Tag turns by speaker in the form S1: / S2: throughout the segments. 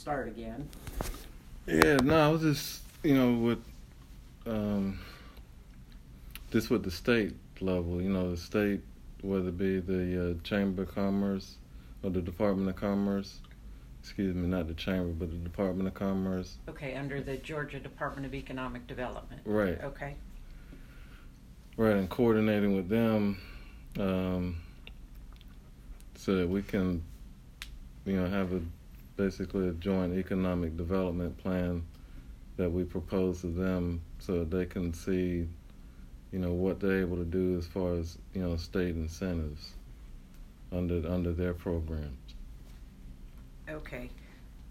S1: start again.
S2: Yeah, no, I was just you know with um, just with the state level, you know, the state, whether it be the uh, Chamber of Commerce or the Department of Commerce, excuse me, not the Chamber, but the Department of Commerce.
S1: Okay, under the Georgia Department of Economic Development.
S2: Right.
S1: Okay.
S2: Right, and coordinating with them um, so that we can, you know, have a basically a joint economic development plan that we propose to them so they can see, you know, what they're able to do as far as you know state incentives under under their programs.
S1: Okay.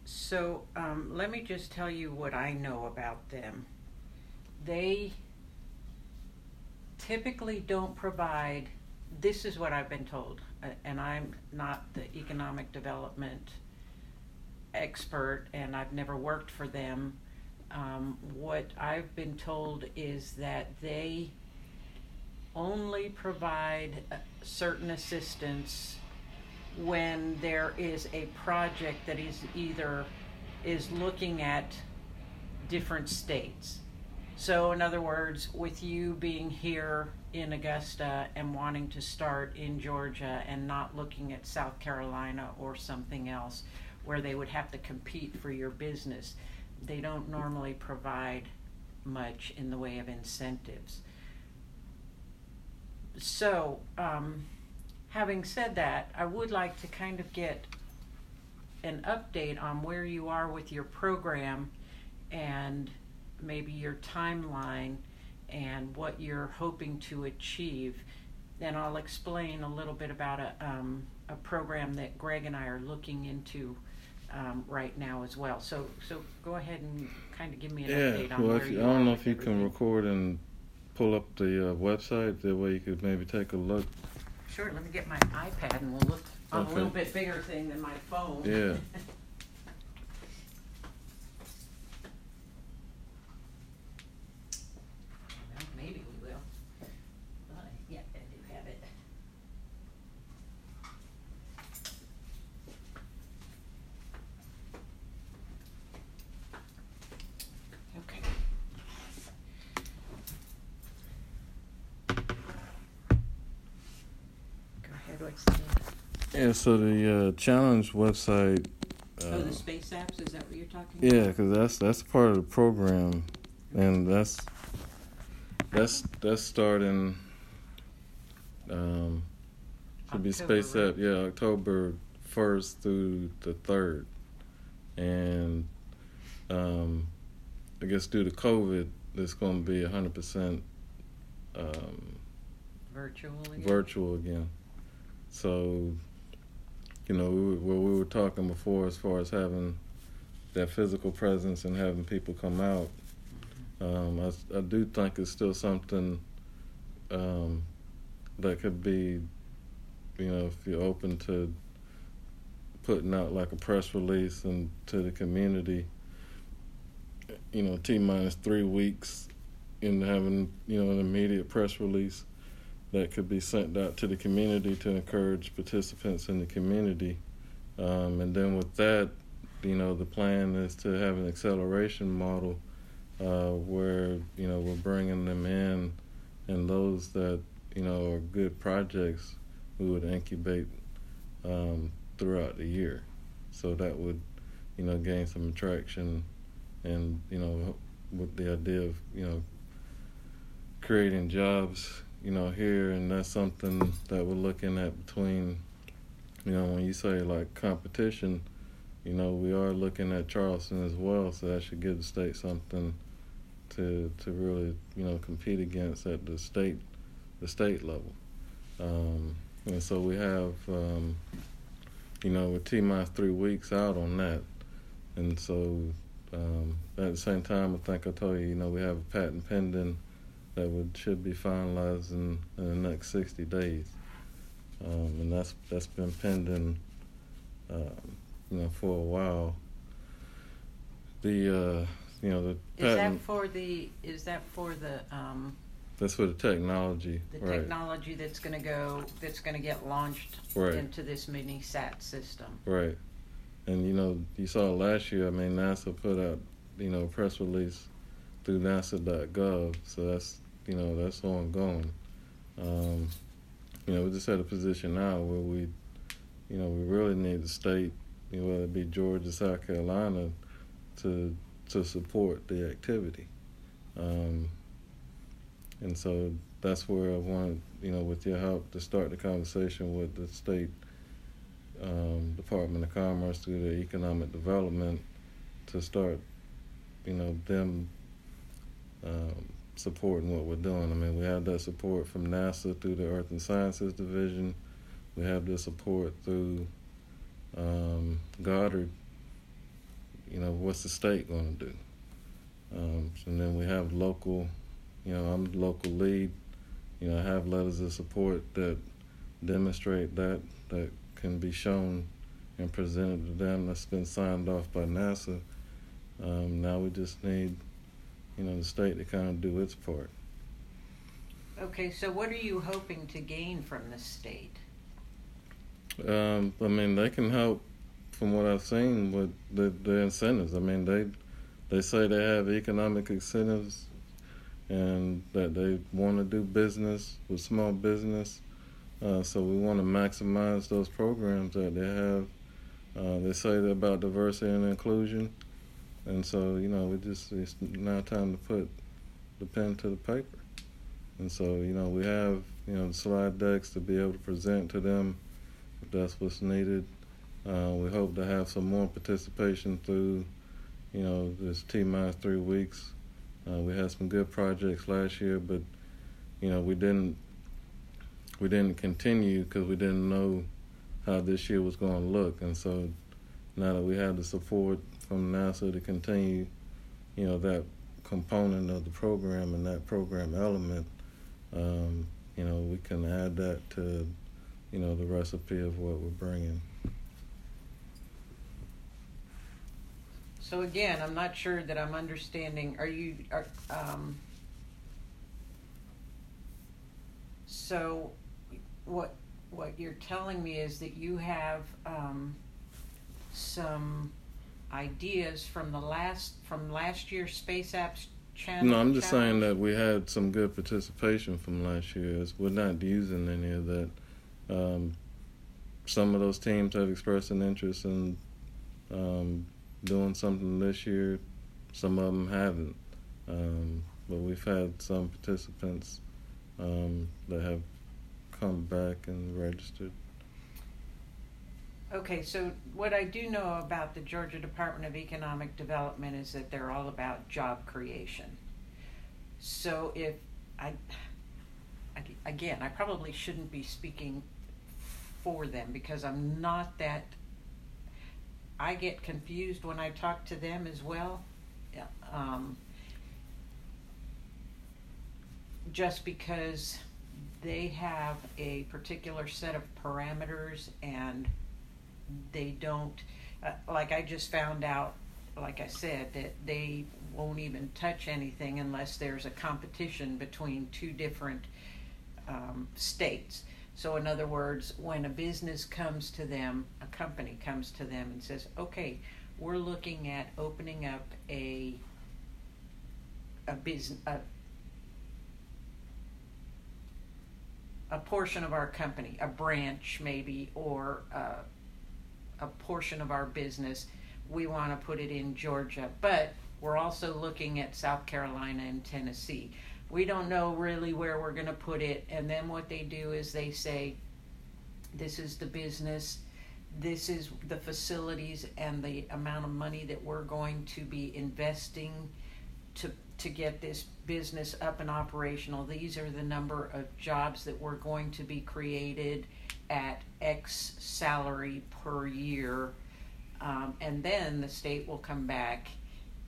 S1: So um, let me just tell you what I know about them. They typically don't provide, this is what I've been told, and I'm not the economic development expert and I've never worked for them. Um, what I've been told is that they only provide uh, certain assistance when there is a project that is either is looking at different states. So, in other words, with you being here in Augusta and wanting to start in Georgia and not looking at South Carolina or something else where they would have to compete for your business, they don't normally provide much in the way of incentives. So, um, having said that, I would like to kind of get an update on where you are with your program and maybe your timeline and what you're hoping to achieve. And I'll explain a little bit about a, um, a program that Greg and I are looking into um, right now as well. So, so go ahead and kind of give me an update
S2: Yeah,
S1: on
S2: well,
S1: where
S2: if
S1: you
S2: I don't know if you can record and pull up the uh, website. That way you could maybe take a look.
S1: Sure, let me get my iPad and we'll look on a little bit bigger thing than my phone.
S2: Yeah.
S1: Well, maybe we will. Uh, yeah, I do have it. Okay. Go ahead, what's the,
S2: Yeah. So the uh, challenge website. Uh,
S1: oh, the space apps, is that what you're talking
S2: Yeah, because that's that's part of the program, and that's that's that's starting. Um, should be
S1: October,
S2: Space
S1: right?
S2: App, yeah, October first through the third, and um, I guess due to COVID, it's going to be hundred percent um,
S1: Virtual again?
S2: virtual again. So, you know, we well, we were talking before as far as having that physical presence and having people come out. Um, I, I do think it's still something um, that could be, you know, if you're open to putting out like a press release and to the community, you know, T minus three weeks in having, you know, an immediate press release that could be sent out to the community to encourage participants in the community. Um, and then with that, you know, the plan is to have an acceleration model uh, where, you know, we're bringing them in and those that, you know, are good projects, we would incubate um, throughout the year. So that would, you know, gain some traction and, you know, with the idea of, you know, creating jobs, you know, here, and that's something that we're looking at between, you know, when you say like competition, you know, we are looking at Charleston as well, so that should give the state something to to really, you know, compete against at the state the state level. Um, and so we have, um, you know, with T minus three weeks out on that, and so um, at the same time, I think I told you, you know, we have a patent pending that would should be finalized in, in the next 60 days, um, and that's that's been pending, um, you know, for a while. The uh, you know the
S1: Is
S2: patent
S1: that for the, is that for the, um,
S2: that's for the technology,
S1: the
S2: right?
S1: technology that's gonna go, that's gonna get launched
S2: Right.
S1: into this mini sat system?
S2: Right. and you know, you saw last year. I mean, NASA put out you know press release through NASA.gov, so that's you know that's ongoing. Um, you know, we're just at a position now where we, you know, we really need the state, you know, whether it be Georgia, South Carolina, to to support the activity. Um, and so that's where I wanted, you know, with your help, to start the conversation with the state um, Department of Commerce through the economic development to start, you know, them um, supporting what we're doing. I mean, we have that support from NASA through the Earth and Sciences Division. We have the support through um, Goddard. You know, what's the state going to do? Um, and then we have local, you know, I'm the local lead. You know, I have letters of support that demonstrate that, that can be shown and presented to them. That's been signed off by NASA. Um, now we just need you know, the state to kind of do its part.
S1: Okay, so what are you hoping to gain from the state?
S2: Um, I mean, they can help, from what I've seen, with the, the incentives. I mean, they they say they have economic incentives, and that they want to do business with small business. Uh, so we want to maximize those programs that they have. Uh, they say they're about diversity and inclusion. And so, you know, we just it's now time to put the pen to the paper. And so, you know, we have, you know, the slide decks to be able to present to them if that's what's needed. Uh, we hope to have some more participation through, you know, this T minus three weeks. Uh, we had some good projects last year, but you know, we didn't we didn't continue because we didn't know how this year was going to look. And so now that we have the support from NASA to continue, you know, that component of the program and that program element, um, you know, we can add that to, you know, the recipe of what we're bringing.
S1: So again, I'm not sure that I'm understanding. Are you? Are, um, so, what what you're telling me is that you have um, some ideas from the last from last year's Space Apps channel?
S2: No, I'm just challenge? saying that we had some good participation from last year. We're not using any of that. Um, some of those teams have expressed an interest in um, doing something this year. Some of them haven't. Um, but we've had some participants um, that have come back and registered.
S1: Okay, so what I do know about the Georgia Department of Economic Development is that they're all about job creation. So if I, again, I probably shouldn't be speaking for them because I'm not that. I get confused when I talk to them as well. Um, just because they have a particular set of parameters and they don't uh, like I just found out like I said that they won't even touch anything unless there's a competition between two different um, states. So, in other words, when a business comes to them, a company comes to them and says, "Okay, we're looking at opening up a a business a, a portion of our company, a branch maybe, or uh, a portion of our business, we want to put it in Georgia. But we're also looking at South Carolina and Tennessee. We don't know really where we're going to put it. And then what they do is they say, this is the business, this is the facilities, and the amount of money that we're going to be investing to to get this business up and operational. These are the number of jobs that we're going to be created at X salary per year. Um, and then the state will come back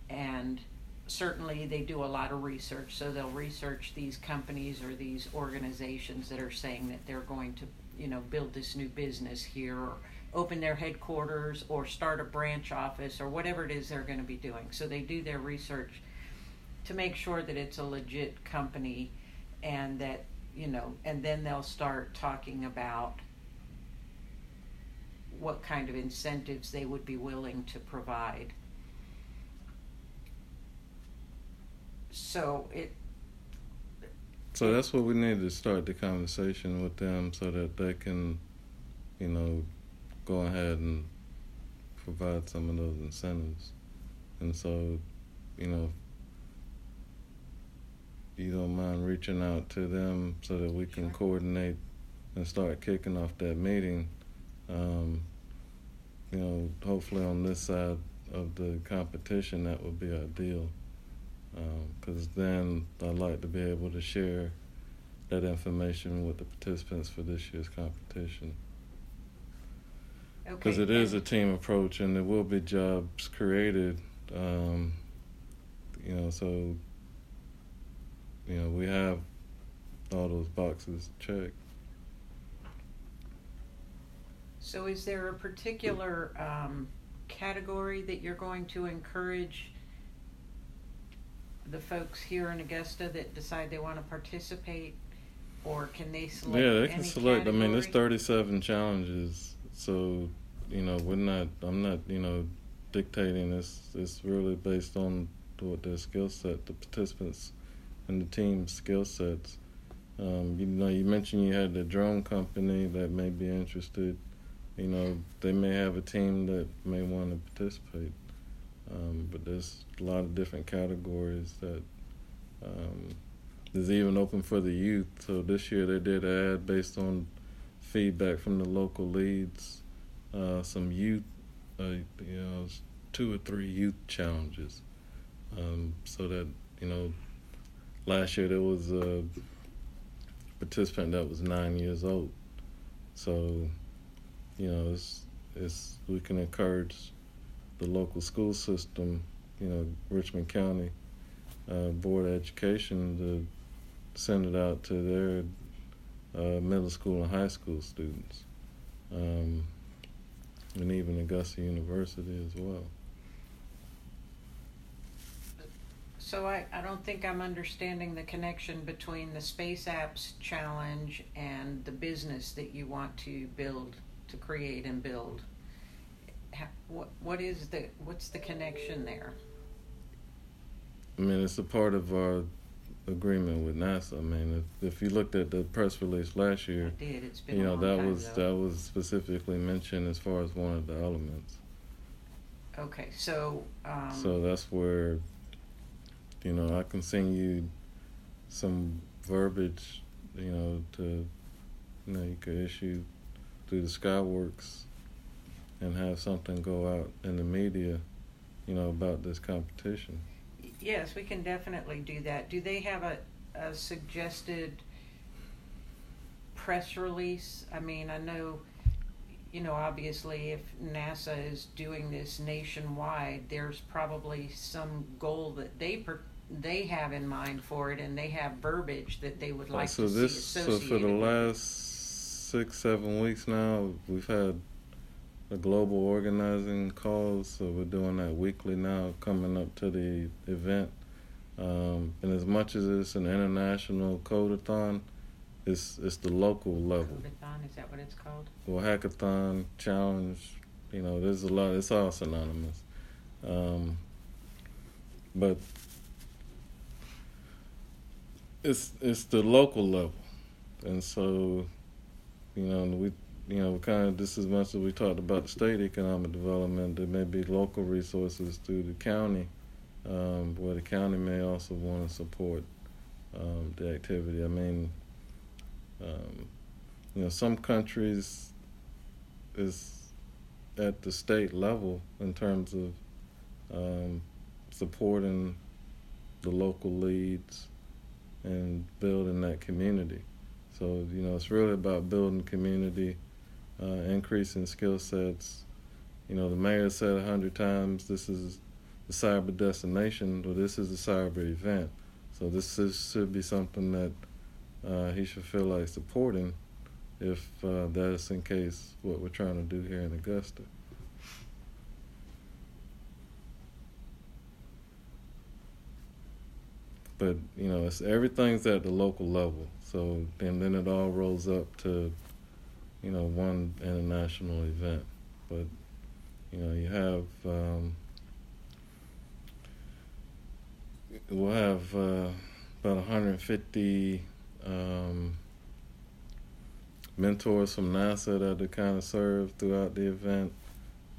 S1: and certainly they do a lot of research. So they'll research these companies or these organizations that are saying that they're going to, you know, build this new business here or open their headquarters or start a branch office or whatever it is they're going to be doing. So they do their research to make sure that it's a legit company and that, you know, and then they'll start talking about what kind of incentives they would be willing to provide. So it,
S2: So that's what we need to start the conversation with them so that they can, you know, go ahead and provide some of those incentives. And so, you know, you don't mind reaching out to them so that we can
S1: Sure.
S2: coordinate and start kicking off that meeting. Um, you know, hopefully on this side of the competition, that would be ideal. Because then I'd like to be able to share that information with the participants for this year's competition.
S1: okay.
S2: Because it is a team approach and there will be jobs created. Um, you know, so, you know, we have all those boxes checked.
S1: So is there a particular um, category that you're going to encourage the folks here in Augusta that decide they want to participate? Or can they select
S2: yeah, they can select. I mean, there's 37 challenges, so you know, we're not. I'm not. You know, dictating. It's it's really based on what their skill set, the participants, and the team's skill sets. Um, you know, you mentioned you had the drone company that may be interested. You know, they may have a team that may want to participate. Um, but there's a lot of different categories that um, is even open for the youth. So this year they did add, based on feedback from the local leads, uh, some youth, uh, you know, two or three youth challenges. Um, so that you know, last year there was a participant that was nine years old. So, you know, it's it's we can encourage the local school system, you know, Richmond County uh, Board of Education to send it out to their uh, middle school and high school students, um, and even Augusta University as well.
S1: So I, I don't think I'm understanding the connection between the Space Apps Challenge and the business that you want to build, to create and build. Ha- What, what is the, what's the connection there?
S2: I mean, it's a part of our agreement with NASA. I mean, if, if you looked at the press release last
S1: I
S2: year,
S1: did, it's been
S2: you
S1: a
S2: know
S1: long
S2: that was
S1: though.
S2: that was specifically mentioned as far as one of the elements.
S1: Okay, so, um.
S2: So that's where, you know, I can send you some verbiage, you know, to, you know, you could issue through the Skyworks and have something go out in the media, you know, about this competition.
S1: Yes, we can definitely do that. Do they have a, a suggested press release? I mean, I know, you know, obviously if NASA is doing this nationwide, there's probably some goal that they per, they have in mind for it, and they have verbiage that they would like oh,
S2: so
S1: to
S2: this,
S1: see
S2: so
S1: associated.
S2: for the last six, seven weeks now, we've had a global organizing calls. So we're doing that weekly now, coming up to the event. Um, and as much as it's an international codeathon, it's it's the local level.
S1: Codeathon, is that what it's called?
S2: Well, hackathon challenge, you know, there's a lot. It's all synonymous, um, but it's it's the local level, and so, you know, we you know kind of just as much as we talked about state economic development, there may be local resources through the county, um, where the county may also want to support um, the activity. I mean. Um, you know, some countries is at the state level in terms of um, supporting the local leads and building that community. So you know, it's really about building community, uh, increasing skill sets. You know, the mayor said a hundred times, "This is the cyber destination, or this is a cyber event." So this is, should be something that uh, he should feel like supporting if uh, that's in case what we're trying to do here in Augusta. But you know, it's everything's at the local level. So and then it all rolls up to, you know, one international event. but you know, you have um, we'll have uh, about 150 um, mentors from NASA that are kind of serve throughout the event,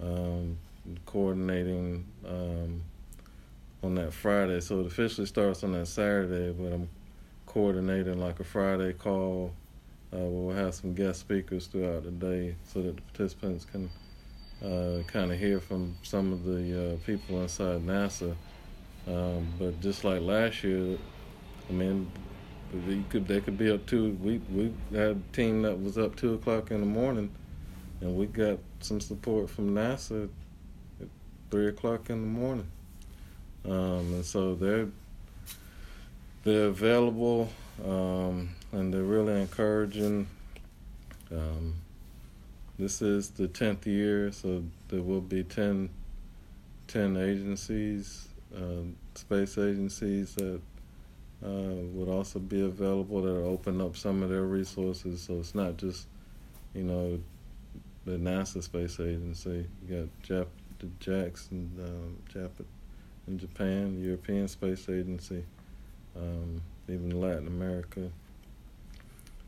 S2: um, coordinating um, on that Friday. So it officially starts on that Saturday, but I'm coordinating like a Friday call. Uh, we'll have some guest speakers throughout the day so that the participants can uh, kind of hear from some of the uh, people inside NASA. Um, but just like last year, I mean, they could they could be up to we we had a team that was up two o'clock in the morning, and we got some support from NASA at three o'clock in the morning. Um, and so they're they're available um, and they're really encouraging. Um, this is the 10th year, so there will be 10, 10 agencies, uh, space agencies that uh, would also be available that open up some of their resources. So it's not just, you know, the NASA Space Agency. You got Jap- the JAXA, um, Jap- in Japan, the European Space Agency, um, even Latin America.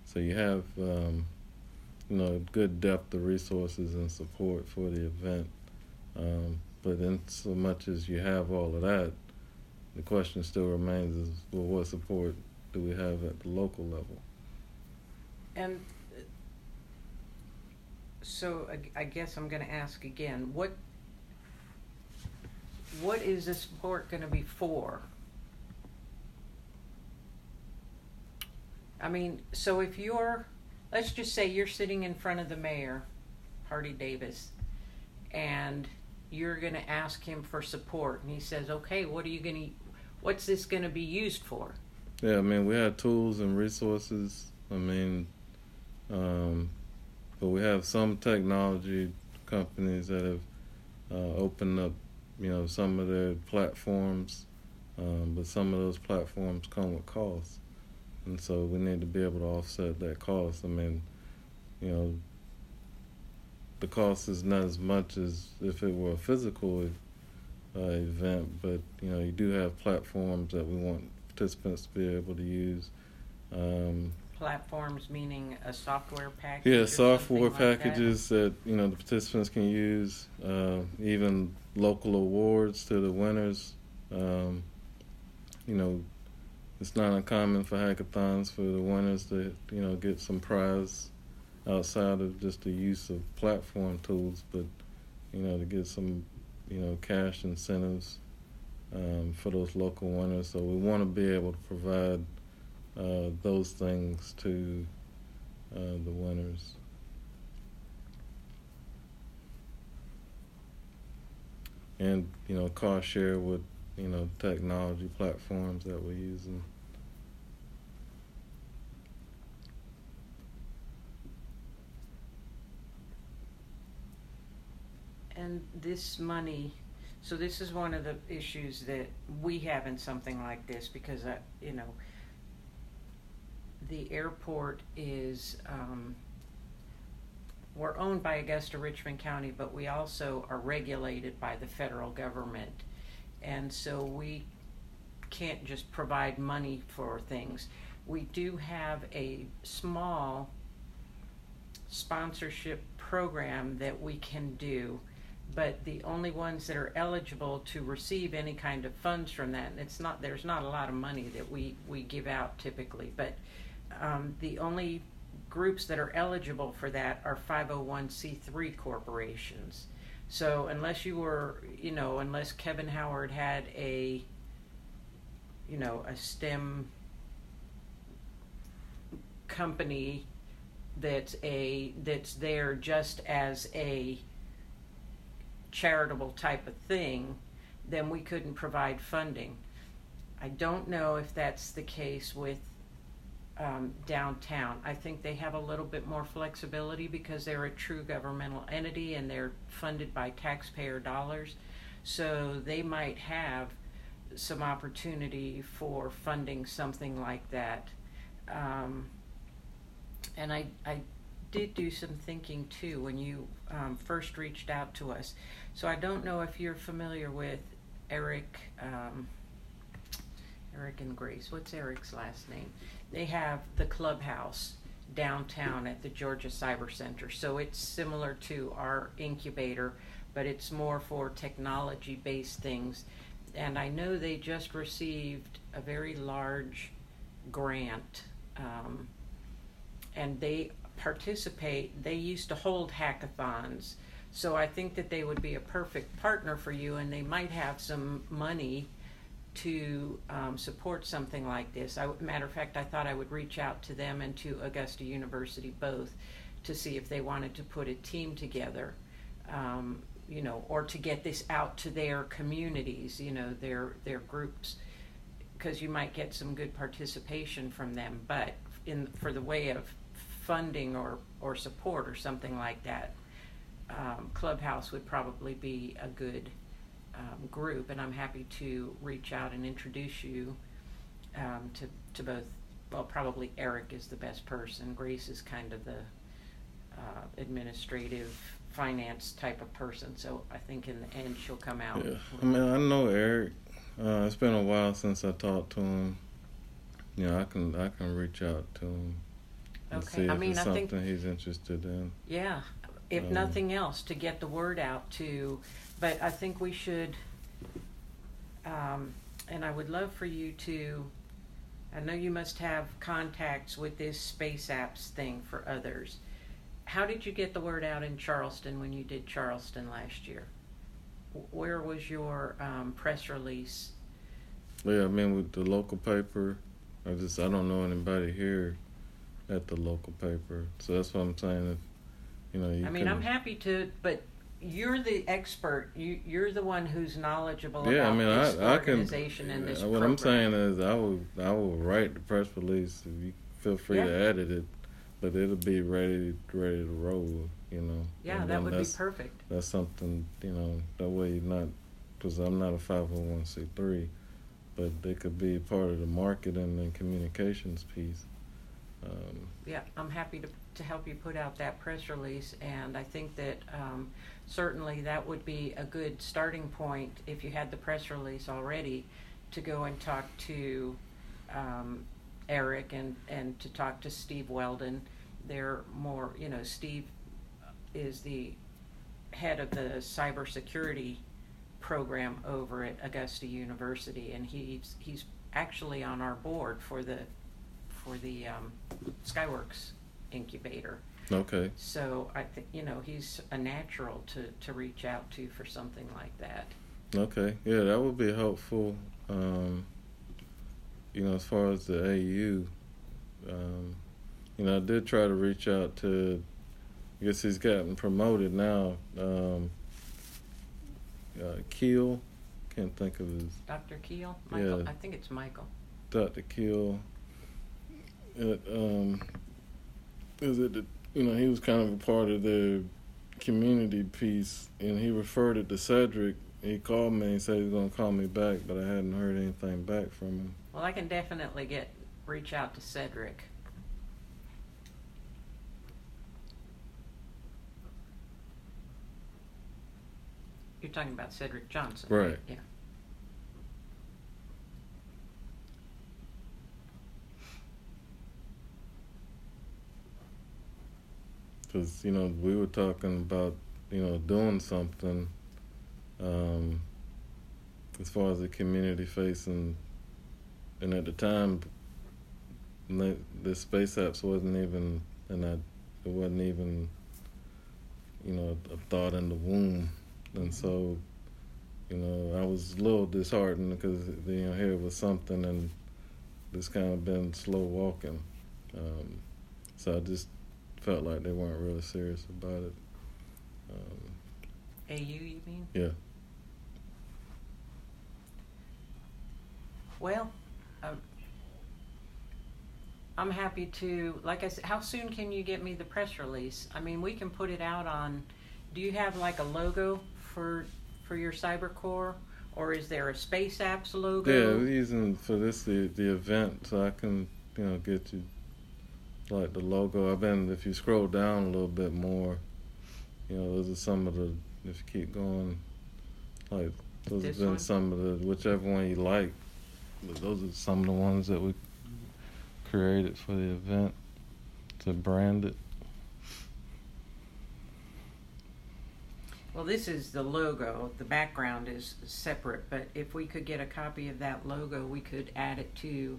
S2: So you have um, you know, good depth of resources and support for the event. Um, but in so much as you have all of that, the question still remains: is well, what support do we have at the local level?
S1: And so I guess I'm going to ask again: what what is the support going to be for? I mean, so if you're let's just say you're sitting in front of the mayor, Hardie Davis, and you're going to ask him for support, and he says, "Okay, what are you going to? What's this going to be used for?"
S2: Yeah, I mean, we have tools and resources. I mean, um, but we have some technology companies that have uh, opened up, you know, some of their platforms, um, but some of those platforms come with costs and so we need to be able to offset that cost. I mean, you know, the cost is not as much as if it were a physical uh, event, but you know, you do have platforms that we want participants to be able to use. Um,
S1: platforms meaning a software package.
S2: Yeah, software packages that. that. you know the participants can use. Uh, even local awards to the winners. Um, you know, it's not uncommon for hackathons for the winners to you know get some prize outside of just the use of platform tools, but you know to get some you know cash incentives um, for those local winners. So we want to be able to provide uh, those things to uh, the winners. And you know, cost share with you know, technology platforms that we're using.
S1: And this money, so this is one of the issues that we have in something like this because, I, you know, the airport is, um, we're owned by Augusta Richmond County, but we also are regulated by the federal government and so we can't just provide money for things. We do have a small sponsorship program that we can do, but the only ones that are eligible to receive any kind of funds from that, and it's not there's not a lot of money that we we give out typically, but um, the only groups that are eligible for that are 501c3 corporations. So unless you were, you know, unless Kevin Howard had a, you know, a STEM company that's a that's there just as a charitable type of thing, then we couldn't provide funding. I don't know if that's the case with um, downtown. I think they have a little bit more flexibility because they're a true governmental entity and they're funded by taxpayer dollars. So they might have some opportunity for funding something like that. Um, and I, I did do some thinking too when you um, first reached out to us. So I don't know if you're familiar with Eric, um, Eric and Grace. What's Eric's last name? They have the clubhouse downtown at the Georgia Cyber Center. So it's similar to our incubator, but it's more for technology based things. And I know they just received a very large grant. Um, and they participate. They used to hold hackathons, so I think that they would be a perfect partner for you, and they might have some money to um, support something like this. I, matter of fact, I thought I would reach out to them and to Augusta University both to see if they wanted to put a team together, um, you know, or to get this out to their communities, you know, their their groups, because you might get some good participation from them. But in for the way of funding or, or support or something like that, um, Clubhouse would probably be a good um, group, and I'm happy to reach out and introduce you um, to, to both. Well, probably Eric is the best person. Grace is kind of the uh, administrative finance type of person, so I think in the end she'll come out.
S2: Yeah. I mean, I know Eric. Uh, it's been a while since I talked to him. You know, I can I can reach out to him
S1: Okay, I mean, I
S2: something
S1: think,
S2: he's interested in.
S1: yeah, if
S2: Um,
S1: nothing else, to get the word out to, but I think we should, um, and I would love for you to, I know you must have contacts with this Space Apps thing for others. How did you get the word out in Charleston when you did Charleston last year? Where was your, um, press release?
S2: Yeah, I mean with the local paper, I just I don't know anybody here at the local paper, so that's what I'm saying. If you know, you
S1: I mean,
S2: can,
S1: I'm happy to, but you're the expert. You you're the one who's knowledgeable
S2: Yeah, I mean,
S1: this
S2: I I can.
S1: organization and this
S2: what
S1: program.
S2: I'm saying is, I will I will write the press release. If you feel free to edit it, but it'll be ready ready to roll. You know.
S1: yeah,
S2: And
S1: that would be perfect.
S2: That's something you know. That way, you're not because I'm not a 501c3, but they could be part of the marketing and communications piece. Um,
S1: Yeah, I'm happy to to help you put out that press release, and I think that um, certainly that would be a good starting point if you had the press release already to go and talk to um, Eric and and to talk to Steve Weldon. They're more, you know, Steve is the head of the cybersecurity program over at Augusta University, and he's he's actually on our board for the for the um, Skyworks incubator.
S2: okay.
S1: So I think you know he's a natural to to reach out to for something like that.
S2: Okay, yeah, that would be helpful. Um, you know, as far as the AU, um, you know, I did try to reach out to. I guess he's gotten promoted now. Um, uh, Keel, can't think of his
S1: Dr. Keel, Michael,
S2: Yeah.
S1: I think it's Michael.
S2: Dr. Keel. It, um, is it? the- You know, he was kind of a part of the community piece, and he referred it to Cedric. He called me and said he was gonna call me back, but I hadn't heard anything back from him.
S1: Well, I can definitely get reach out to Cedric. You're talking about Cedric Johnson,
S2: Right.
S1: Yeah.
S2: Because you know we were talking about you know doing something um, as far as the community facing, and at the time, the, space apps wasn't even, and I, it wasn't even, you know, a thought in the womb, and so, you know, I was a little disheartened because you know here was something, and it's kind of been slow walking, um, so I just felt like they weren't really serious about it. Um,
S1: AU, you mean?
S2: yeah.
S1: Well, um, I'm happy to, like I said, how soon can you get me the press release? I mean, we can put it out on, do you have like a logo for, for your cyber CyberCore? Or is there a Space Apps logo?
S2: Yeah, we're using for this the the event, so I can you know get you like the logo. I've been if you scroll down a little bit more, you know, those are some of the if you keep going, like those
S1: This
S2: have been
S1: one?
S2: some of the whichever one you like. But those are some of the ones that we created for the event to brand it.
S1: Well, this is the logo. The background is separate, but if we could get a copy of that logo, we could add it to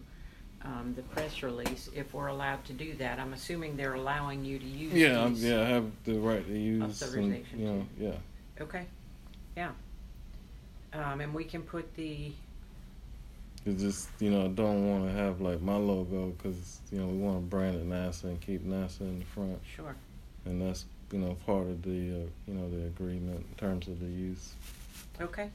S1: um, the press release if we're allowed to do that. I'm assuming they're allowing you to use
S2: Yeah, I'm,
S1: these.
S2: yeah, I have the right to use.
S1: Authorization
S2: And, you know, yeah.
S1: Okay, yeah. Um, and we can put the,
S2: It's just you know I don't want to have like my logo because you know we want to brand it NASA and keep NASA in the front,
S1: sure,
S2: and that's you know part of the uh, you know the agreement in terms of the use.
S1: okay.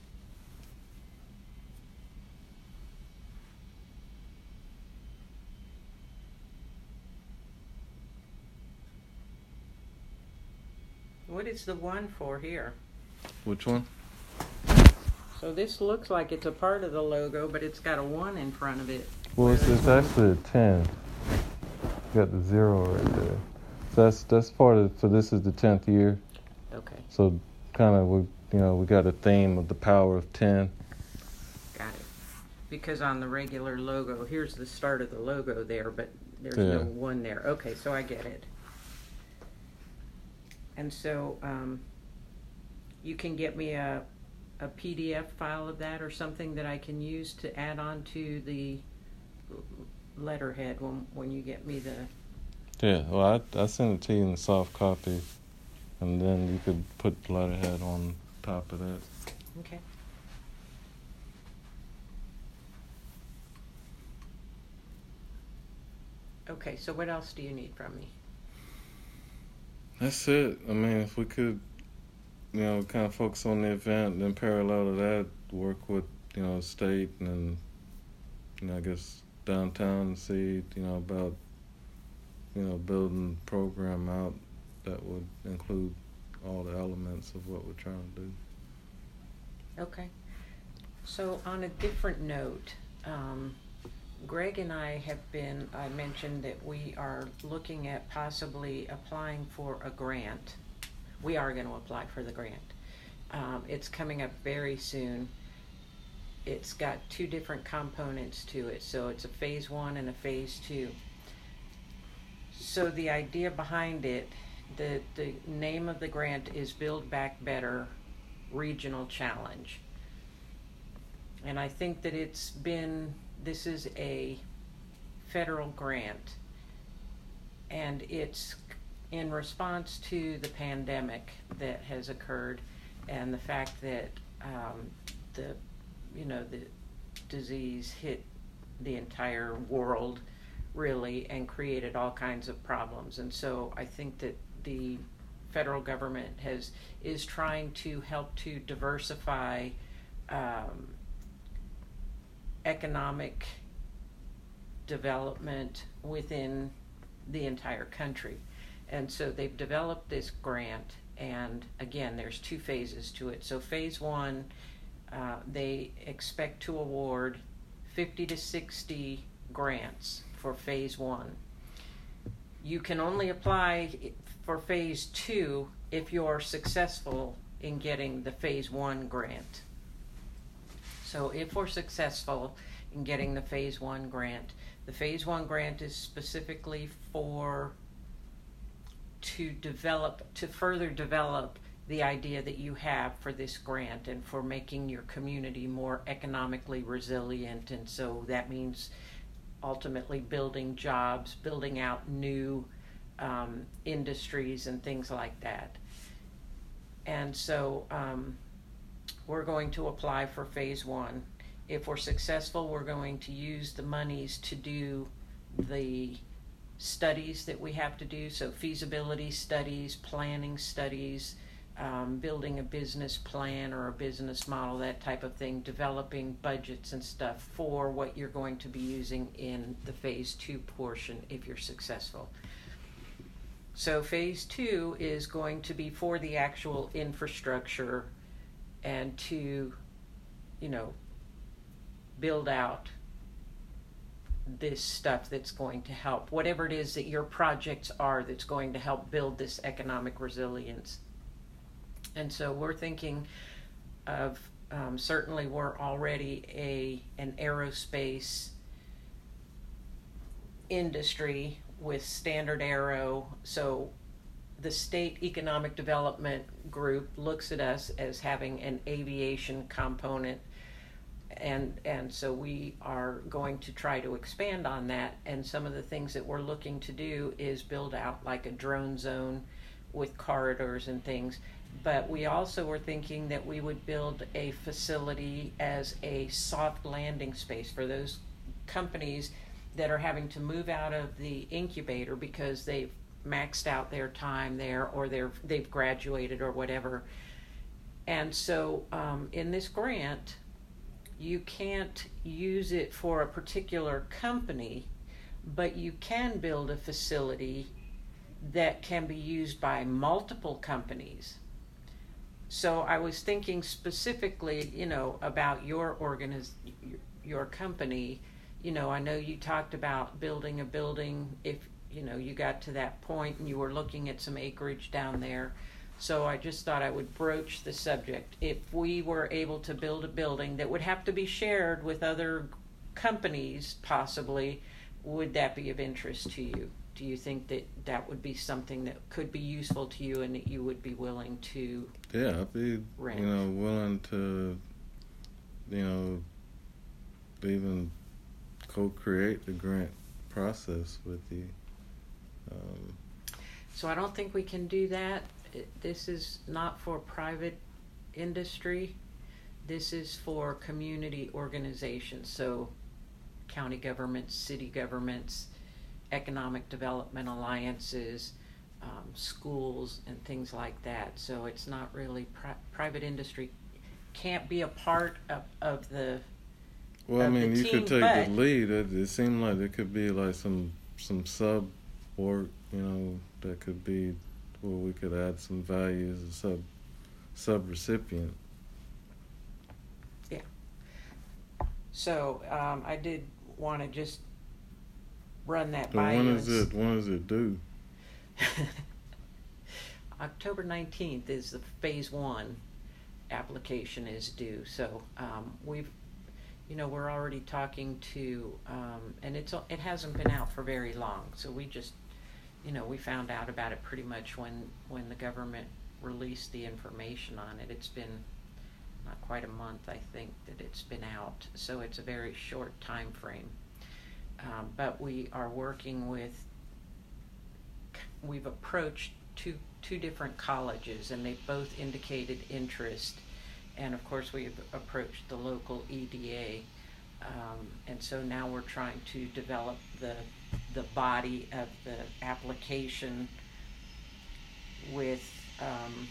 S1: What is the one for here?
S2: Which one?
S1: So this looks like it's a part of the logo, but it's got a one in front of it.
S2: Well, it's, it's actually a ten. You got the zero right there. So that's that's part of. So this is the tenth year.
S1: Okay,
S2: So kind of we you know we got a theme of the power of ten.
S1: got it. Because on the regular logo, here's the start of the logo there, but there's
S2: Yeah.
S1: no one there. Okay, so I get it. And so, um, you can get me a, a PDF file of that or something that I can use to add on to the letterhead when, when you get me the,
S2: Yeah. Well, I I sent it to you in soft copy, and then you could put letterhead on top of that.
S1: okay. Okay, so what else do you need from me?
S2: That's it. I mean, if we could, you know, kind of focus on the event, then parallel to that, work with, you know, state and, you know, I guess downtown and see, you know, about, you know, building program out that would include all the elements of what we're trying to do.
S1: Okay. So on a different note, um, Greg and I have been, I mentioned that we are looking at possibly applying for a grant. We are gonna apply for the grant. Um, it's coming up very soon. It's got two different components to it, so it's a phase one and a phase two. So the idea behind it, the, the name of the grant is Build Back Better Regional Challenge. And I think that it's been, this is a federal grant. And it's in response to the pandemic that has occurred and the fact that um, the, you know, the disease hit the entire world really and created all kinds of problems. And so I think that the federal government has is trying to help to diversify um, economic development within the entire country. And so they've developed this grant, and again, there's two phases to it. So, phase one, uh, they expect to award 50 to 60 grants for phase one. You can only apply for phase two if you're successful in getting the phase one grant. So if we're successful in getting the phase one grant, the phase one grant is specifically for to develop, to further develop the idea that you have for this grant and for making your community more economically resilient. And so that means ultimately building jobs, building out new um, industries and things like that. And so um, we're going to apply for phase one. If we're successful, we're going to use the monies to do the studies that we have to do. So, feasibility studies, planning studies, um, building a business plan or a business model, that type of thing, developing budgets and stuff for what you're going to be using in the phase two portion if you're successful. So, phase two is going to be for the actual infrastructure and to, you know, build out this stuff that's going to help, whatever it is that your projects are that's going to help build this economic resilience. And so we're thinking of um, certainly we're already a an aerospace industry with StandardAero. So the state economic development group looks at us as having an aviation component. And and so we are going to try to expand on that. And some of the things that we're looking to do is build out like a drone zone with corridors and things. But we also were thinking that we would build a facility as a soft landing space for those companies that are having to move out of the incubator because they've maxed out their time there or they're they've graduated or whatever. And so um, in this grant, you can't use it for a particular company, but you can build a facility that can be used by multiple companies. So I was thinking specifically, you know, about your organiz- your company. You know, I know you talked about building a building if you know you got to that point and you were looking at some acreage down there. So I just thought I would broach the subject. If we were able to build a building that would have to be shared with other companies, possibly, would that be of interest to you? Do you think that that would be something that could be useful to you and that you would be willing to?
S2: Yeah, I'd be
S1: rent?
S2: you know willing to you know even co-create the grant process with you. Um,
S1: So I don't think we can do that. It- This is not for private industry. This is for community organizations, so county governments, city governments, economic development alliances, um, schools, and things like that. So it's not really pri- private industry can't be a part of, of the
S2: well, I
S1: Of the
S2: mean, you
S1: team,
S2: could take the lead. It, it seemed like there could be like some some sub work, you know, that could be where we could add some value as a sub sub recipient. Yeah.
S1: So um, I did want to just run that
S2: So
S1: by
S2: when
S1: you.
S2: is it? When is it due?
S1: October 19th is the phase one application is due. So um, we've, you know, we're already talking to, um, and it's it hasn't been out for very long. So we just, you know, we found out about it pretty much when when the government released the information on it. It's been not quite a month, I think, that it's been out. So it's a very short time frame. Um, but we are working with we've approached two two different colleges and they've both indicated interest and of course we've approached the local EDA um, and so now we're trying to develop the the body of the application with um,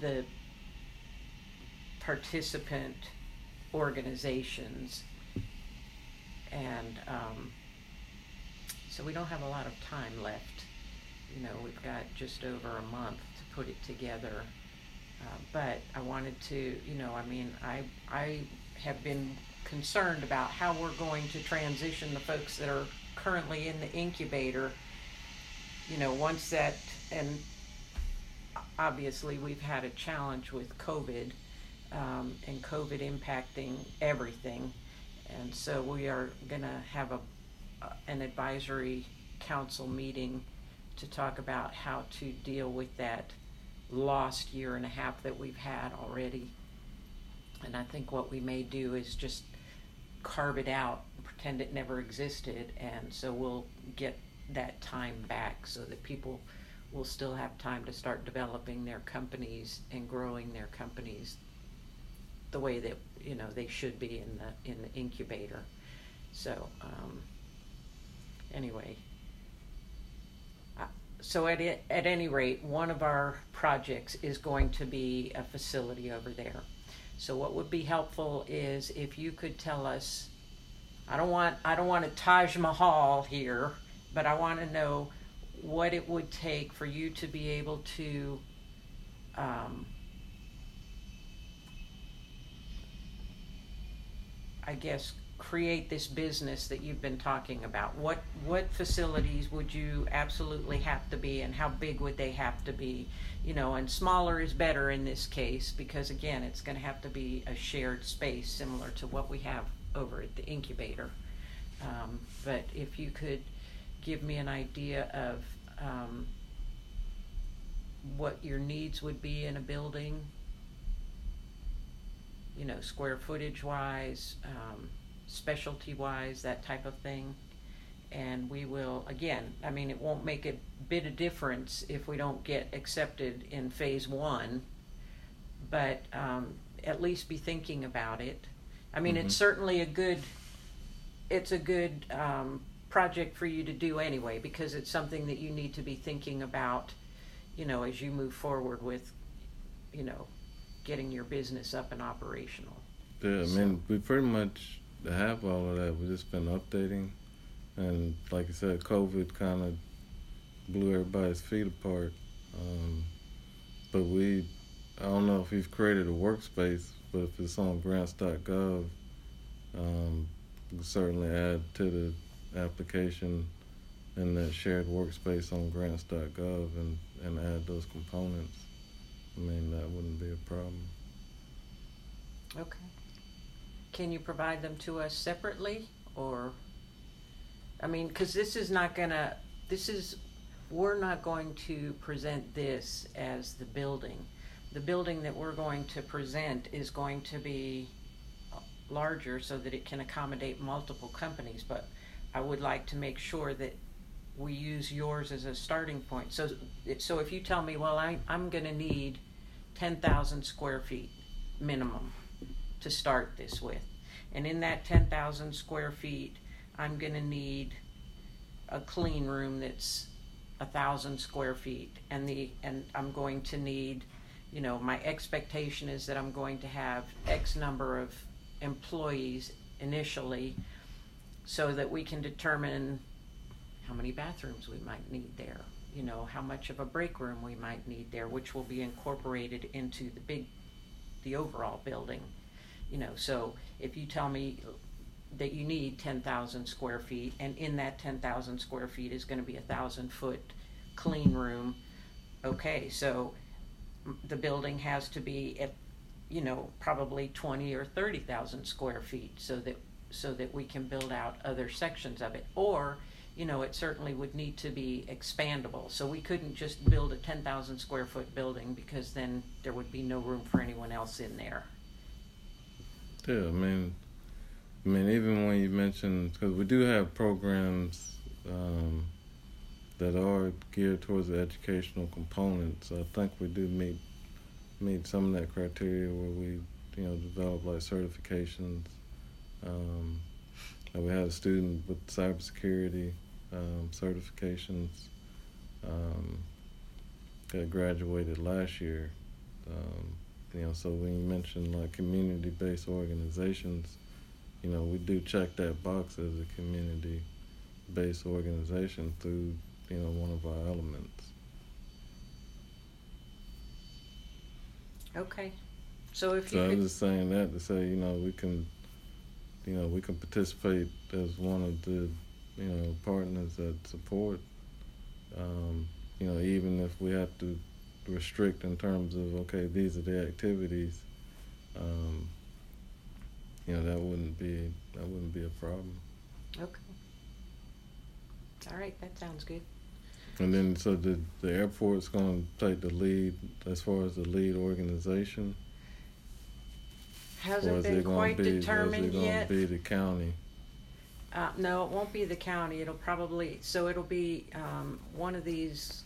S1: the participant organizations and um, so we don't have a lot of time left. You know, we've got just over a month to put it together. Uh, but I wanted to, you know, I mean, I I have been concerned about how we're going to transition the folks that are currently in the incubator. You know, once that and obviously we've had a challenge with COVID um, and COVID impacting everything, and so we are going to have a uh, an advisory council meeting to talk about how to deal with that lost year and a half that we've had already. And I think what we may do is just carve it out, pretend it never existed, and so we'll get that time back so that people will still have time to start developing their companies and growing their companies the way that you know they should be in the in the incubator. So um, anyway, uh, so at it, at any rate, one of our projects is going to be a facility over there. So what would be helpful is if you could tell us. I don't want I don't want a Taj Mahal here, but I want to know what it would take for you to be able to um, I guess create this business that you've been talking about? What what facilities would you absolutely have to be, and how big would they have to be? You know, and smaller is better in this case because again, it's going to have to be a shared space similar to what we have over at the incubator. Um, but if you could give me an idea of um, what your needs would be in a building, you know, square footage wise, um, specialty wise, that type of thing. And we will, again, I mean, it won't make a bit of difference if we don't get accepted in phase one, but um, at least be thinking about it. I mean,
S2: Mhm.
S1: it's certainly a good, it's a good um, project for you to do anyway because it's something that you need to be thinking about, you know, as you move forward with, you know, getting your business up and operational.
S2: Yeah, I mean, we pretty much have all of that. We've just been updating, and like I said, COVID kind of blew everybody's feet apart. Um, but we, I don't know if we've created a workspace, but if it's on grants.gov, um, we certainly add to the application in that shared workspace on grants.gov and, and add those components. I mean, that wouldn't be a problem.
S1: Okay. Can you provide them to us separately or, I mean, because this is not gonna, this is, we're not going to present this as the building. The building that we're going to present is going to be larger so that it can accommodate multiple companies, but I would like to make sure that we use yours as a starting point. So, so if you tell me, well, I, I'm gonna need ten thousand square feet minimum to start this with. And in that ten thousand square feet, I'm gonna need a clean room that's a thousand square feet. And the, and I'm going to need, you know, my expectation is that I'm going to have X number of employees initially so that we can determine how many bathrooms we might need there. You know, how much of a break room we might need there, which will be incorporated into the big, the overall building. You know, so if you tell me that you need ten thousand square feet, and in that ten thousand square feet is gonna be a thousand foot clean room, okay, so the building has to be at, you know, probably twenty or thirty thousand square feet, so that, so that we can build out other sections of it. Or, you know, it certainly would need to be expandable, so we couldn't just build a ten thousand square foot building, because then there would be no room for anyone else in there.
S2: Yeah, I mean, I mean, even when you mentioned, because we do have programs um, that are geared towards the educational components. I think we do meet meet some of that criteria where we, you know, develop like certifications. Um, we had a student with cybersecurity um, certifications um, that graduated last year. Um, you know, so when you mention like community-based organizations, you know, we do check that box as a community-based organization through, you know, one of our elements.
S1: Okay, so if
S2: So
S1: you
S2: I was just saying that to say, you know, we can, you know, we can participate as one of the, you know, partners that support. Um, you know, even if we have to restrict in terms of okay, these are the activities. Um, you know, that wouldn't be that wouldn't be a problem.
S1: okay. All right, that sounds good.
S2: And then, so the the airport's going to take the lead as far as the lead organization,
S1: Hasn't been quite
S2: to be, or is it
S1: determined yet.
S2: be the county?
S1: Uh, no, it won't be the county. It'll probably, so it'll be, um, one of these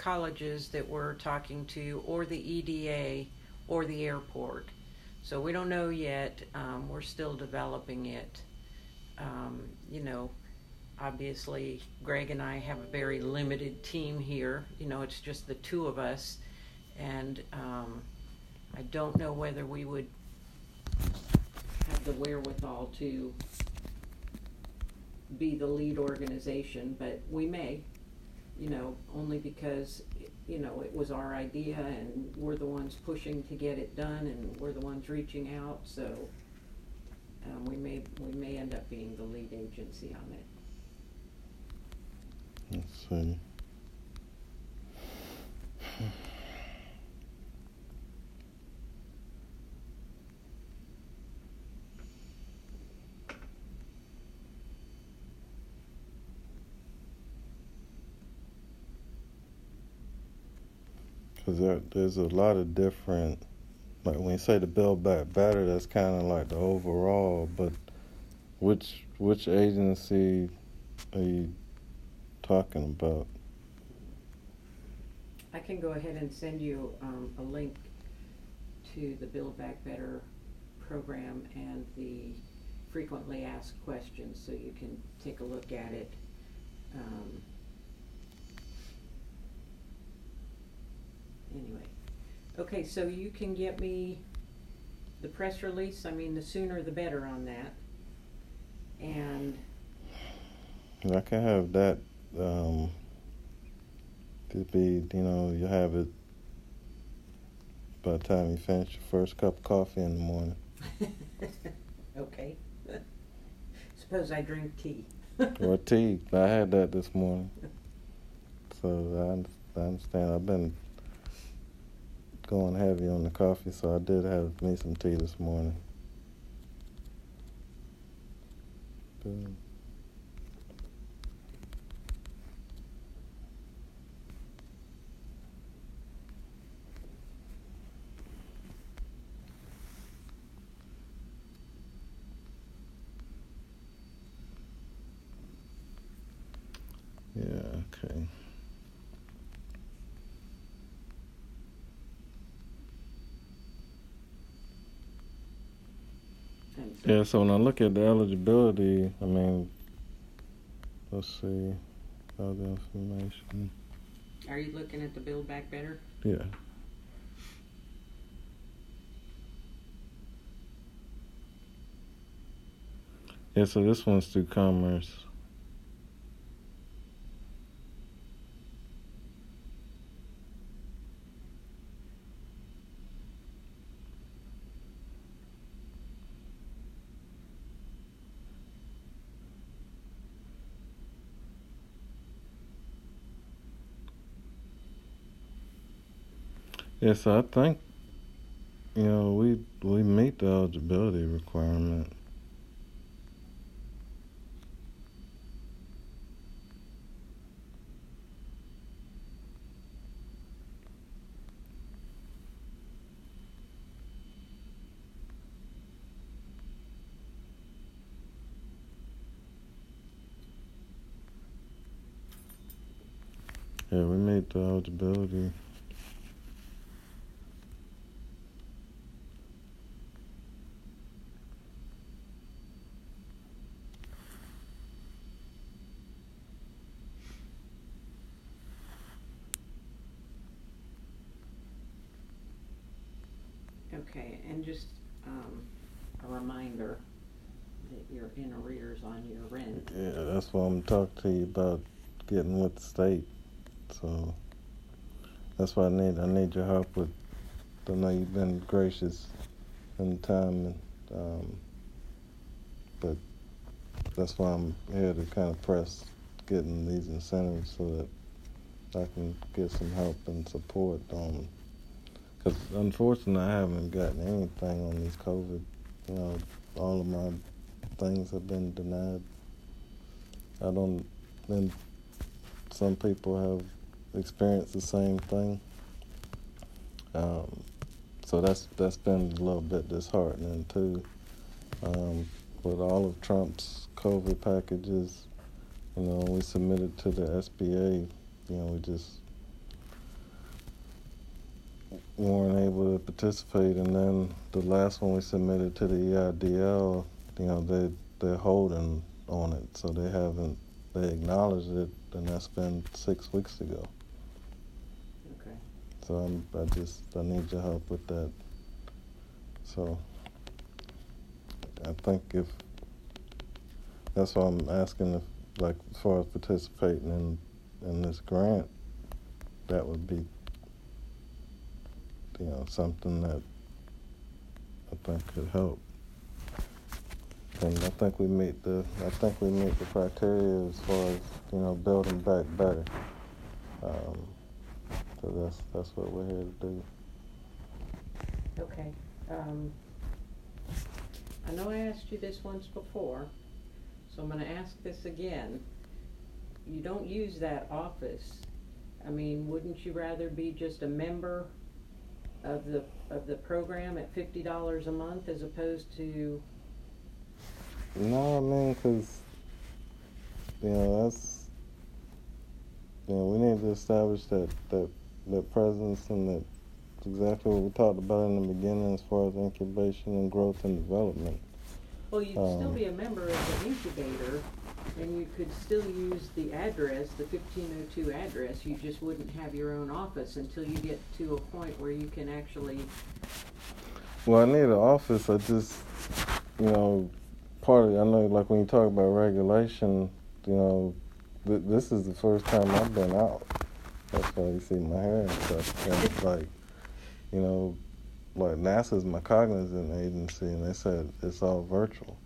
S1: colleges that we're talking to, or the EDA, or the airport. So we don't know yet. Um, we're still developing it. Um, you know, obviously, Greg and I have a very limited team here. You know, it's just the two of us. And, um, I don't know whether we would have the wherewithal to be the lead organization, but we may, you know, only because, you know, it was our idea and we're the ones pushing to get it done and we're the ones reaching out, so, um, we may, we may end up being the lead agency on it.
S2: Let's. Because there, there's a lot of different, like when you say the Build Back Better, that's kind of like the overall, but which which agency are you talking about?
S1: I can go ahead and send you, um, a link to the Build Back Better program and the frequently asked questions, so you can take a look at it. Um, Anyway, okay, so you can get me the press release, I mean, the sooner the better on that. And,
S2: I can have that. Um, could be, you know, you have it by the time you finish your first cup of coffee in the morning.
S1: okay. Suppose I drink tea.
S2: or tea. I had that this morning. So I, I understand. I've been going heavy on the coffee, so I did have me some tea this morning. Good. Yeah, okay.
S1: And so-
S2: Yeah, so when I look at the eligibility, I mean, let's see, the information.
S1: Are you looking at the Build Back Better?
S2: Yeah. Yeah, so this one's through Commerce. Yeah, so I think, you know, we we meet the eligibility requirement. Yeah, we meet the eligibility.
S1: Okay, and just, um, a reminder that you're in arrears on your rent.
S2: Yeah, that's why I'm talking to you about getting with the state. So that's what I need. I need your help with. I know you've been gracious in time, and, um, but that's why I'm here to kind of press getting these incentives so that I can get some help and support on. Because unfortunately, I haven't gotten anything on these COVID. You know, all of my things have been denied. I don't. Then some people have experienced the same thing. Um, so that's that's been a little bit disheartening too. Um, with all of Trump's COVID packages, you know, we submitted to the SBA. You know, we just weren't able to participate. And then the last one we submitted to the EIDL, you know, they they're holding on it, so they haven't they acknowledged it, and that's been six weeks ago.
S1: Okay.
S2: So I'm, I just I need your help with that. So I think if that's why I'm asking if like as far as participating in in this grant, that would be you know something that I think could help. and I think we meet the I think we meet the criteria as far as you know building back better. Um, so that's that's what we're here to do.
S1: Okay. Um, I know I asked you this once before, so I'm gonna ask this again. You don't use that office. I mean, wouldn't you rather be just a member of the, of the program at fifty dollars a month as opposed to,
S2: No, I mean, cause you know that's you know we need to establish that that that presence and that exactly what we talked about in the beginning as far as incubation and growth and development.
S1: well, you'd still
S2: Um,
S1: be a member of the incubator and you could still use the address, the fifteen oh two address, you just wouldn't have your own office until you get to a point where you can actually
S2: Well, I need an office. I just, you know, part of I know, like when you talk about regulation, you know, th- this is the first time I've been out. That's why you see my hair and stuff. And it's like, you know, like NASA's my cognizant agency, and they said it's all virtual.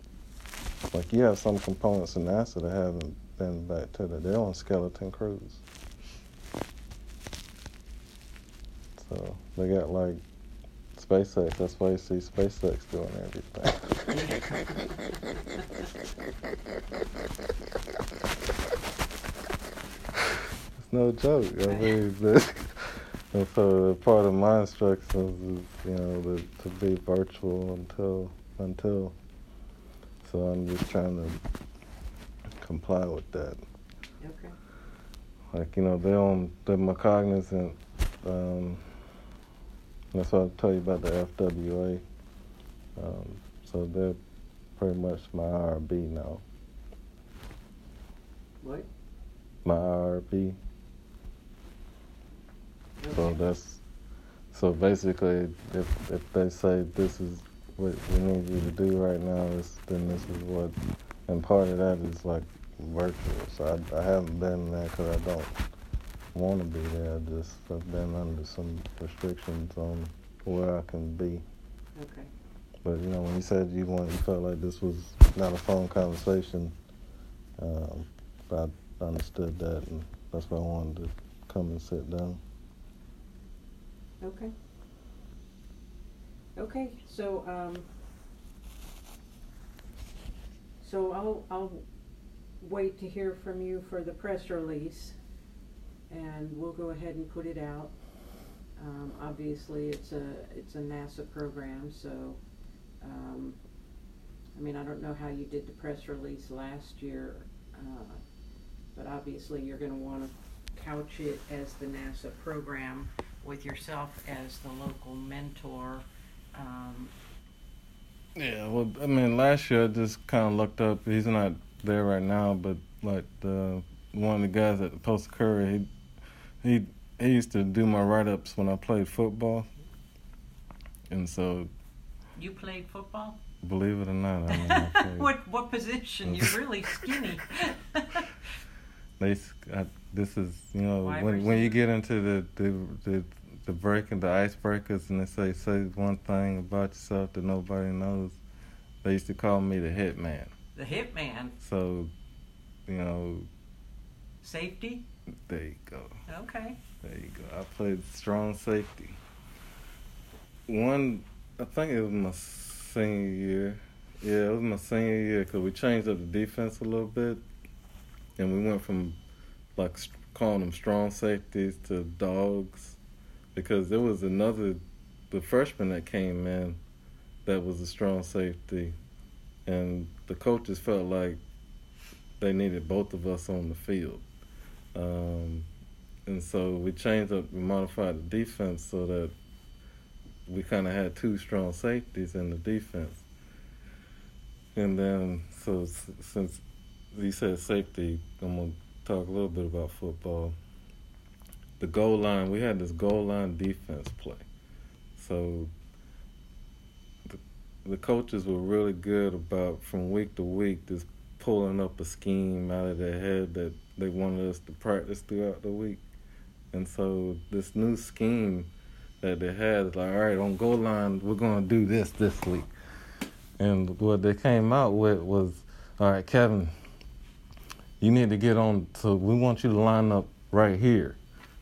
S2: Like you have some components in NASA that haven't been back to the. They're on skeleton crews. So they got like SpaceX. That's why you see SpaceX doing everything. it's no joke. I mean, the, and so part of my instructions is, you know, to, to be virtual until until. So I'm just trying to comply with that.
S1: Okay.
S2: Like you know, they're on they're my cognizant. Um, that's what I tell you about the FWA. Um, so they're pretty much my IRB now.
S1: What?
S2: My IRB. So that's so basically, if if they say this is what we need you to do right now, is then this is what, and part of that is like virtual. So I, I haven't been there because I don't want to be there. I just I've been under some restrictions on where I can be.
S1: Okay.
S2: But you know, when you said you want, you felt like this was not a phone conversation. Um, I understood that, and that's why I wanted to come and sit down.
S1: Okay. Okay, so, um, so I'll, I'll wait to hear from you for the press release, and we'll go ahead and put it out. Um, obviously, it's a, it's a NASA program, so, um, I mean, I don't know how you did the press release last year, uh, but obviously you're gonna wanna couch it as the NASA program with yourself as the local mentor. Um,
S2: Yeah, well, I mean, last year I just kind of looked up. He's not there right now, but like the one of the guys at the Post Courier, he he he used to do my write ups when I played football, and so
S1: you played football?
S2: believe it or not, I mean, I played.
S1: what what position? You're really skinny.
S2: They, I, this is you know when when you get into the the the, the break and the icebreakers and they say say one thing about yourself that nobody knows. They used to call me the hit man.
S1: the hitman.
S2: So, you know,
S1: Safety?
S2: there you go.
S1: Okay.
S2: There you go. I played strong safety. One, I think it was my senior year. Yeah, it was my senior year because we changed up the defense a little bit, and we went from like calling them strong safeties to dogs, because there was another, the freshman that came in, that was a strong safety, and the coaches felt like they needed both of us on the field. Um, and so we changed up, we modified the defense so that we kind of had two strong safeties in the defense. And then, so since you said safety, I'm gonna talk a little bit about football. The goal line, we had this goal line defense play. So the, the coaches were really good about from week to week just pulling up a scheme out of their head that they wanted us to practice throughout the week. And so this new scheme that they had is like, all right, on goal line, we're gonna do this this week. And what they came out with was, all right, Kevin, you need to get on. So we want you to line up right here,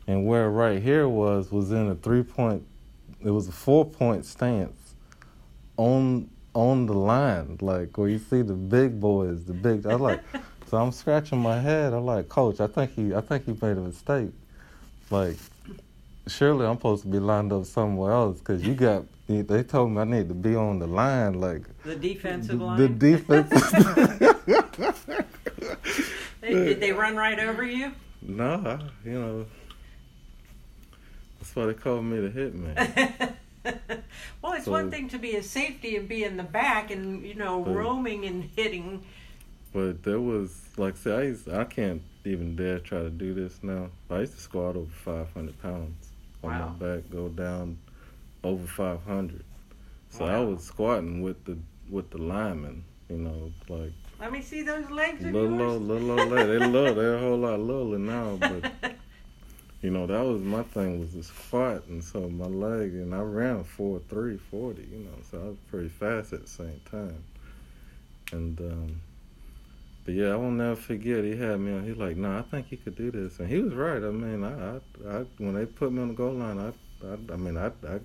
S2: and where right here was was in a three point. It was a four point stance on on the line, like where you see the big boys, the big. I like. so I'm scratching my head. I'm like, Coach, I think he, I think he made a mistake. Like, surely I'm supposed to be lined up somewhere else because you got. They told me I need to be on the line, like
S1: The defensive
S2: the,
S1: line.
S2: the defense.
S1: They- Did they run right over you?
S2: no, I, you know, that's why they called me the hitman.
S1: well, it's
S2: So-
S1: one thing to be a safety and be in the back and you know
S2: But-
S1: roaming and hitting.
S2: But there was, like, say, I used, I can't even dare try to do this now. I used to squat over 500 pounds on
S1: Wow.
S2: my back, go down over 500. So I was squatting with the with the linemen, you know, like
S1: Let me see those legs
S2: little little old lady. They look, they're a whole lot littler now, but you know that was my thing was the squat, and so my leg, and I ran four three forty, you know, so I was pretty fast at the same time, and um, but yeah, I won't never forget. He had me on. He's like, "No, I think you could do this," and he was right. I mean, I, I, I when they put me on the goal line, I, I, I mean, I, I,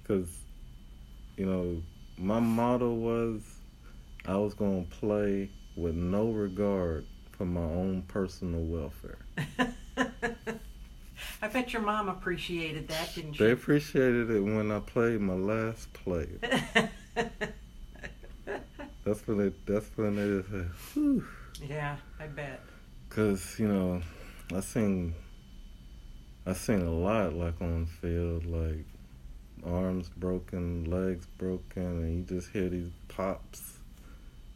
S2: because you know, my motto was I was gonna play with no regard for my own personal welfare.
S1: I bet your mom appreciated that, didn't
S2: They appreciated it when I played my last play. That's when it. That's when they said, "Whew."
S1: yeah, I bet.
S2: Cause you know, I sing. I sing a lot, like on field, like arms broken, legs broken, and you just hear these pops,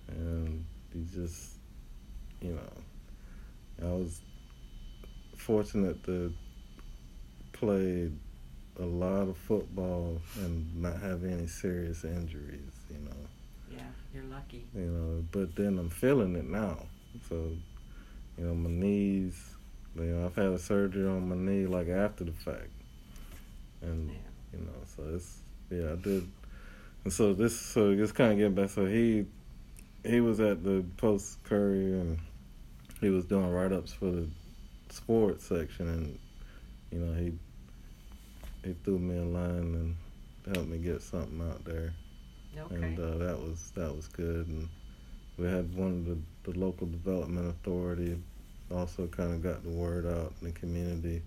S2: and you just, you know, I was fortunate to play a lot of football and not have any serious injuries, you know
S1: Yeah, you're lucky.
S2: you know. But then I'm feeling it now. So, you know, my knees. You know, I've had a surgery on my knee like after the fact, and
S1: Yeah.
S2: you know, so it's yeah, I did. And so this, so just kind of getting back. So he, he was at the post Courier and he was doing write ups for the sports section, and you know he, he threw me a line and helped me get something out there
S1: Okay.
S2: and uh, that was that was good. And we had one of the, the local development authority also kind of got the word out in the community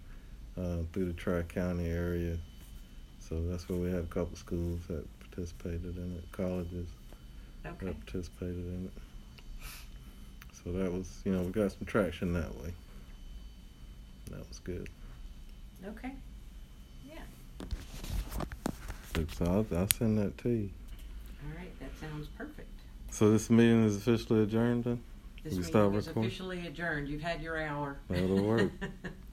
S2: uh, through the Tri County area. So that's where we had a couple schools that participated in it, colleges
S1: okay.
S2: that participated in it. So that was, you know, we got some traction that way. That was good.
S1: Okay.
S2: So I'll, I'll send that to you.
S1: All right. That sounds perfect.
S2: So this meeting is officially adjourned then?
S1: This
S2: We
S1: meeting
S2: start
S1: is
S2: recording?
S1: officially adjourned. You've had your hour.
S2: That'll work.